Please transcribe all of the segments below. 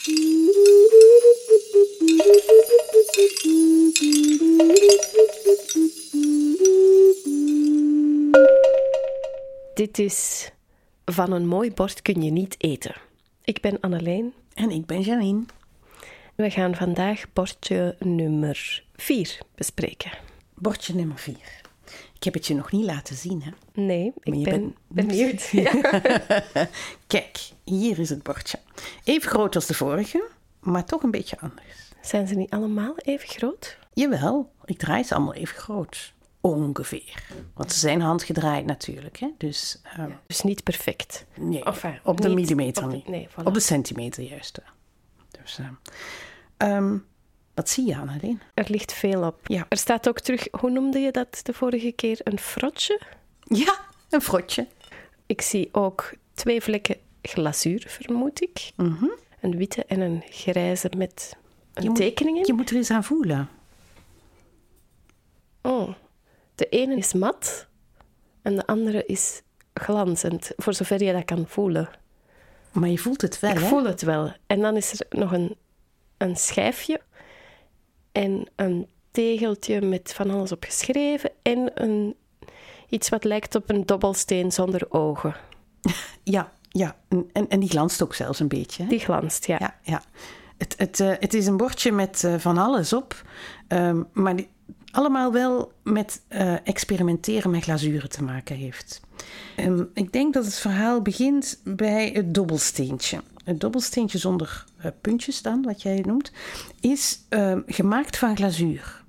Dit is Van een mooi bord kun je niet eten. Ik ben Anneleen. En ik ben Janine. We gaan vandaag bordje nummer 4 bespreken. Bordje nummer 4. Ik heb het je nog niet laten zien, hè? Nee, ik ben bent- benieuwd. Kijk, hier is het bordje. Even groot als de vorige, maar toch een beetje anders. Zijn ze niet allemaal even groot? Jawel, ik draai ze allemaal even groot. Ongeveer. Want ze zijn handgedraaid natuurlijk, hè? Dus ehm, Dus niet perfect. nee, Enfin, op de millimeter op de- niet. nee, voilà. Op de centimeter juist. Dus, ehm, wat zie je, Annelien? Er ligt veel op. Ja. Er staat ook terug, hoe noemde je dat de vorige keer? Een frotje? Ja, een frotje. Ik zie ook twee vlekken glazuur, vermoed ik. Mhm. Een witte en een grijze met een Je moet- tekening in. Je moet er eens aan voelen. Oh, de ene is mat en de andere is glanzend, voor zover je dat kan voelen. Maar je voelt het wel, Ik hè? voel het wel. En dan is er nog een, een schijfje en een tegeltje met van alles op geschreven en een, iets wat lijkt op een dobbelsteen zonder ogen. Ja, ja. En, en die glanst ook zelfs een beetje. Hè? Die glanst, ja. Ja, ja. Het, het, eh, het is een bordje met eh, van alles op, ehm, maar die allemaal wel met eh, experimenteren met glazuren te maken heeft. Ehm, ik denk dat het verhaal begint bij het dobbelsteentje. Het dobbelsteentje zonder eh, puntjes dan, wat jij noemt, is ehm, gemaakt van glazuur.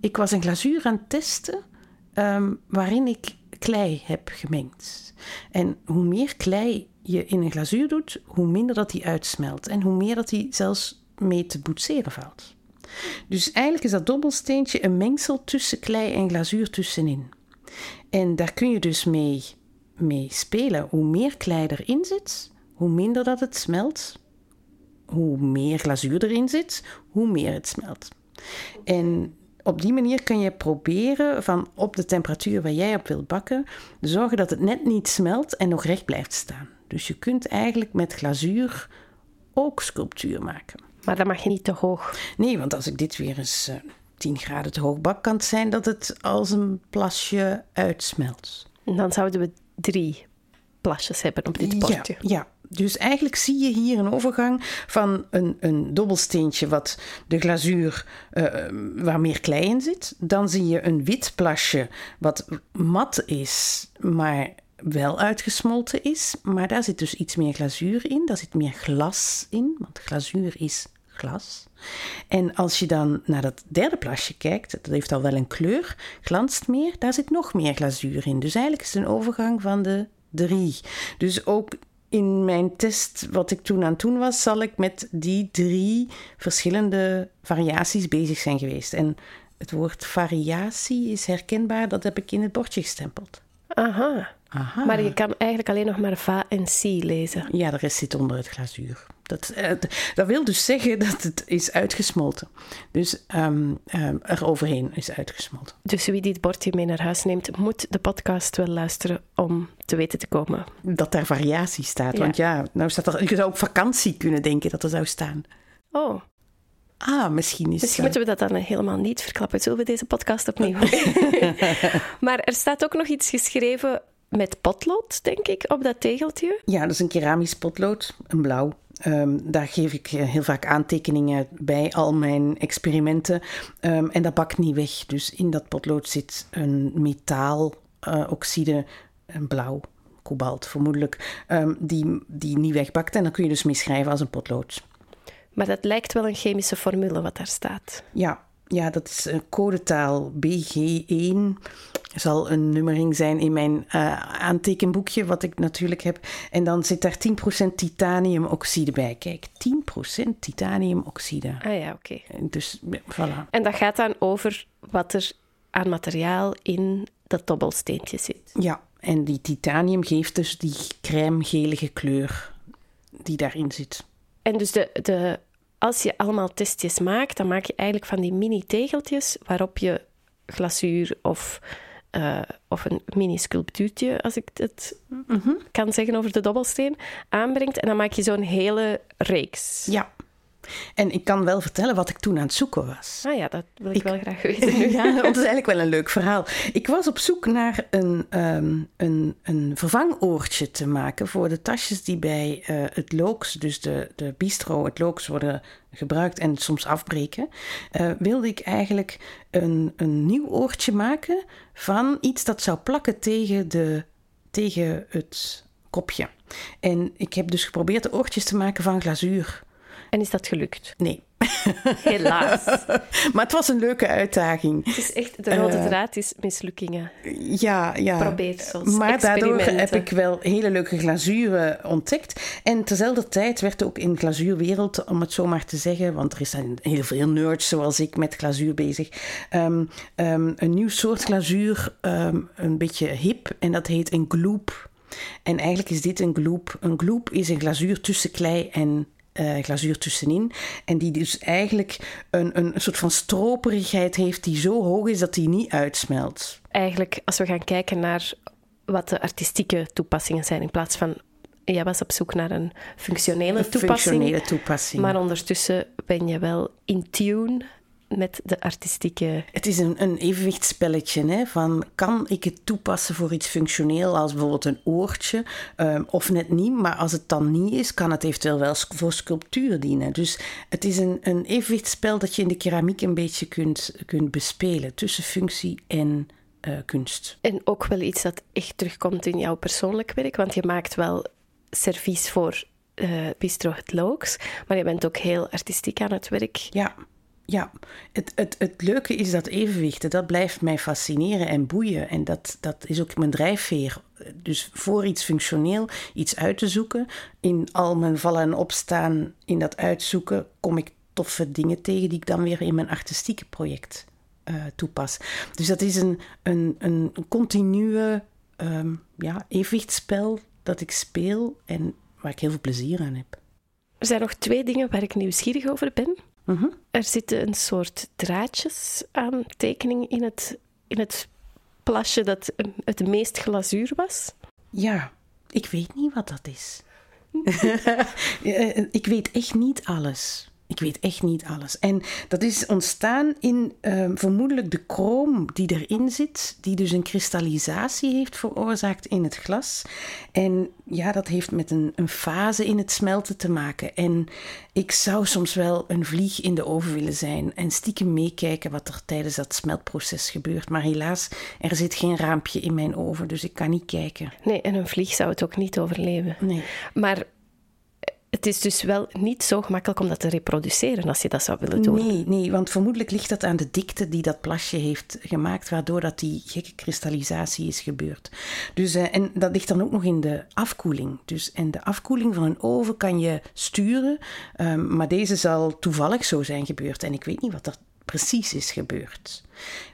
Ik was een glazuur aan het testen ehm, waarin ik klei heb gemengd. En hoe meer klei je in een glazuur doet, hoe minder dat die uitsmelt. En hoe meer dat die zelfs mee te boetseren valt. Dus eigenlijk is dat dobbelsteentje een mengsel tussen klei en glazuur tussenin. En daar kun je dus mee, mee spelen. Hoe meer klei erin zit, hoe minder dat het smelt. Hoe meer glazuur erin zit, hoe meer het smelt. En op die manier kun je proberen van op de temperatuur waar jij op wilt bakken, zorgen dat het net niet smelt en nog recht blijft staan. Dus je kunt eigenlijk met glazuur ook sculptuur maken. Maar dat mag je niet te hoog. Nee, want als ik dit weer eens eh 10 graden te hoog bak, kan het zijn dat het als een plasje uitsmelt. En dan zouden we drie plasjes hebben op dit bordje. Ja, ja, dus eigenlijk zie je hier een overgang van een, een dobbelsteentje wat de glazuur, eh, waar meer klei in zit. Dan zie je een wit plasje wat mat is, maar wel uitgesmolten is. Maar daar zit dus iets meer glazuur in, daar zit meer glas in, want glazuur is glas. En als je dan naar dat derde plasje kijkt, dat heeft al wel een kleur, glanst meer, daar zit nog meer glazuur in. Dus eigenlijk is het een overgang van de drie. Dus ook in mijn test, wat ik toen aan het doen was, zal ik met die drie verschillende variaties bezig zijn geweest. En het woord variatie is herkenbaar, dat heb ik in het bordje gestempeld. Aha. Aha. Maar je kan eigenlijk alleen nog maar va en si lezen. Ja, de rest zit onder het glazuur. Dat, eh, dat wil dus zeggen dat het is uitgesmolten. Dus ehm ehm, er overheen is uitgesmolten. Dus wie dit bordje mee naar huis neemt, moet de podcast wel luisteren om te weten te komen. Dat daar variatie staat. Ja. Want ja, nou staat er, je zou op vakantie kunnen denken dat er zou staan. Oh, Ah, misschien is misschien eh, moeten we dat dan helemaal niet verklappen. Zullen we deze podcast opnieuw? maar er staat ook nog iets geschreven met potlood, denk ik, op dat tegeltje. Ja, dat is een keramisch potlood, een blauw. Ehm, daar geef ik eh, heel vaak aantekeningen bij al mijn experimenten. Ehm, en dat bakt niet weg. Dus in dat potlood zit een metaaloxide, een blauw, kobalt vermoedelijk, ehm, die, die niet wegbakt. En dan kun je dus meeschrijven als een potlood. Maar dat lijkt wel een chemische formule wat daar staat. Ja, ja, dat is een codetaal BG1. Zal een nummering zijn in mijn eh, aantekenboekje, wat ik natuurlijk heb. En dan zit daar 10% titaniumoxide bij. Kijk, 10% titaniumoxide. Ah ja, oké. Dus, voilà. En dat gaat dan over wat er aan materiaal in dat dobbelsteentje zit. Ja, en die titanium geeft dus die crème-gelige kleur die daarin zit. En dus de, de, als je allemaal testjes maakt, dan maak je eigenlijk van die mini-tegeltjes waarop je glazuur of eh, of een mini-sculptuurtje, als ik het kan zeggen over de dobbelsteen, aanbrengt. En dan maak je zo'n hele reeks. Ja. En ik kan wel vertellen wat ik toen aan het zoeken was. Ah ja, dat wil ik, wel graag weten nu. ja, want dat is eigenlijk wel een leuk verhaal. Ik was op zoek naar een, ehm, een, een vervangoortje te maken voor de tasjes die bij eh, het looks, dus de, de bistro, het looks worden gebruikt en soms afbreken. Uh, wilde ik eigenlijk een, een nieuw oortje maken van iets dat zou plakken tegen, de, tegen het kopje. En ik heb dus geprobeerd de oortjes te maken van glazuur. En is dat gelukt? Nee. Helaas. maar het was een leuke uitdaging. Het is echt, de rode uh, draad is mislukkingen. Ja, ja. Probeersels, maar daardoor heb ik wel hele leuke glazuren ontdekt. En terzelfde tijd werd ook in glazuurwereld, om het zo maar te zeggen, want er zijn heel veel nerds zoals ik met glazuur bezig, um, um, een nieuw soort glazuur, um, een beetje hip, en dat heet een gloop. En eigenlijk is dit een gloop. Een gloop is een glazuur tussen klei en uh, glazuur tussenin. En die dus eigenlijk een, een soort van stroperigheid heeft die zo hoog is dat die niet uitsmelt. Eigenlijk, als we gaan kijken naar wat de artistieke toepassingen zijn, in plaats van. Jij was op zoek naar een functionele toepassing. Functionele toepassing. Maar ondertussen ben je wel in tune met de artistieke... Het is een, een evenwichtsspelletje. Hè, van kan ik het toepassen voor iets functioneel, als bijvoorbeeld een oortje, um, of net niet. Maar als het dan niet is, kan het eventueel wel voor sculptuur dienen. Dus het is een, een evenwichtsspel dat je in de keramiek een beetje kunt, kunt bespelen. Tussen functie en uh, kunst. En ook wel iets dat echt terugkomt in jouw persoonlijk werk. Want je maakt wel servies voor uh, Bistro Het Looks. Maar je bent ook heel artistiek aan het werk. Ja. Ja, het, het, het leuke is dat evenwicht. Dat blijft mij fascineren en boeien. En dat, dat is ook mijn drijfveer. Dus voor iets functioneel, iets uit te zoeken. In al mijn vallen en opstaan, in dat uitzoeken, kom ik toffe dingen tegen die ik dan weer in mijn artistieke project uh, toepas. Dus dat is een, een, een continue um, ja, evenwichtsspel dat ik speel en waar ik heel veel plezier aan heb. Er zijn nog twee dingen waar ik nieuwsgierig over ben. -hmm. Er zitten een soort draadjes aan tekening in het, in het plasje dat het meest glazuur was. Ja, ik weet niet wat dat is. ik weet echt niet alles. Ik weet echt niet alles. En dat is ontstaan in uh, vermoedelijk de kroom die erin zit, die dus een kristallisatie heeft veroorzaakt in het glas. En ja, dat heeft met een, een fase in het smelten te maken. En ik zou soms wel een vlieg in de oven willen zijn en stiekem meekijken wat er tijdens dat smeltproces gebeurt. Maar helaas, er zit geen raampje in mijn oven, dus ik kan niet kijken. Nee, en een vlieg zou het ook niet overleven. Nee. Maar het is dus wel niet zo gemakkelijk om dat te reproduceren als je dat zou willen doen. Nee, nee, want vermoedelijk ligt dat aan de dikte die dat plasje heeft gemaakt, waardoor dat die gekke kristallisatie is gebeurd. Dus, uh, en dat ligt dan ook nog in de afkoeling. Dus, en de afkoeling van een oven kan je sturen, um, maar deze zal toevallig zo zijn gebeurd. En ik weet niet wat er precies is gebeurd.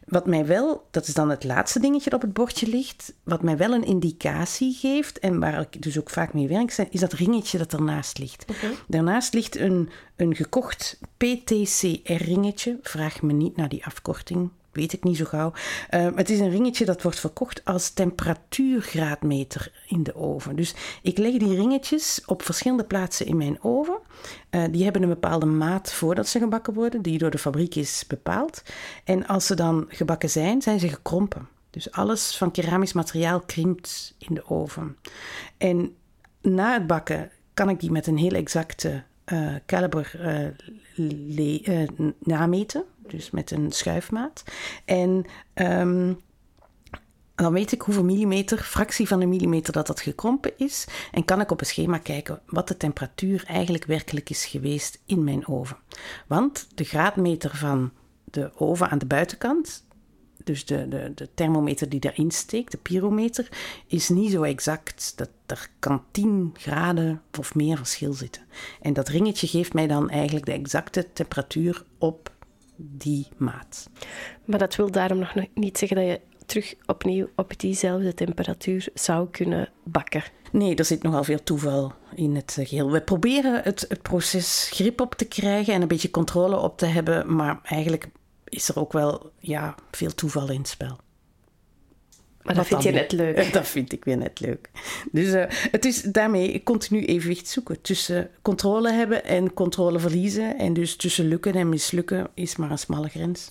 Wat mij wel, dat is dan het laatste dingetje dat op het bordje ligt, wat mij wel een indicatie geeft en waar ik dus ook vaak mee werk, is dat ringetje dat ernaast ligt. Okay. Daarnaast ligt een, een gekocht PTCR-ringetje. Vraag me niet naar die afkorting, weet ik niet zo gauw. Uh, het is een ringetje dat wordt verkocht als temperatuurgraadmeter in de oven. Dus ik leg die ringetjes op verschillende plaatsen in mijn oven. Uh, die hebben een bepaalde maat voordat ze gebakken worden, die door de fabriek is bepaald. En als ze dan gebakken zijn, zijn ze gekrompen. Dus alles van keramisch materiaal krimpt in de oven. En na het bakken kan ik die met een heel exacte uh, caliber nameten dus met een schuifmaat. En um, dan weet ik hoeveel millimeter, fractie van een millimeter dat dat gekrompen is. En kan ik op een schema kijken wat de temperatuur eigenlijk werkelijk is geweest in mijn oven. Want de graadmeter van de oven aan de buitenkant, dus de, de, de thermometer die daarin steekt, de pyrometer, is niet zo exact. Dat, er kan 10 graden of meer verschil zitten. En dat ringetje geeft mij dan eigenlijk de exacte temperatuur op die maat. Maar dat wil daarom nog niet zeggen dat je terug opnieuw op diezelfde temperatuur zou kunnen bakken. Nee, er zit nogal veel toeval in het geheel. We proberen het, het proces grip op te krijgen en een beetje controle op te hebben, maar eigenlijk is er ook wel ja, veel toeval in het spel. Maar dat vind je net leuk. Dat vind ik weer net leuk. Dus uh, het is daarmee continu evenwicht zoeken. Tussen controle hebben en controle verliezen. En dus tussen lukken en mislukken is maar een smalle grens.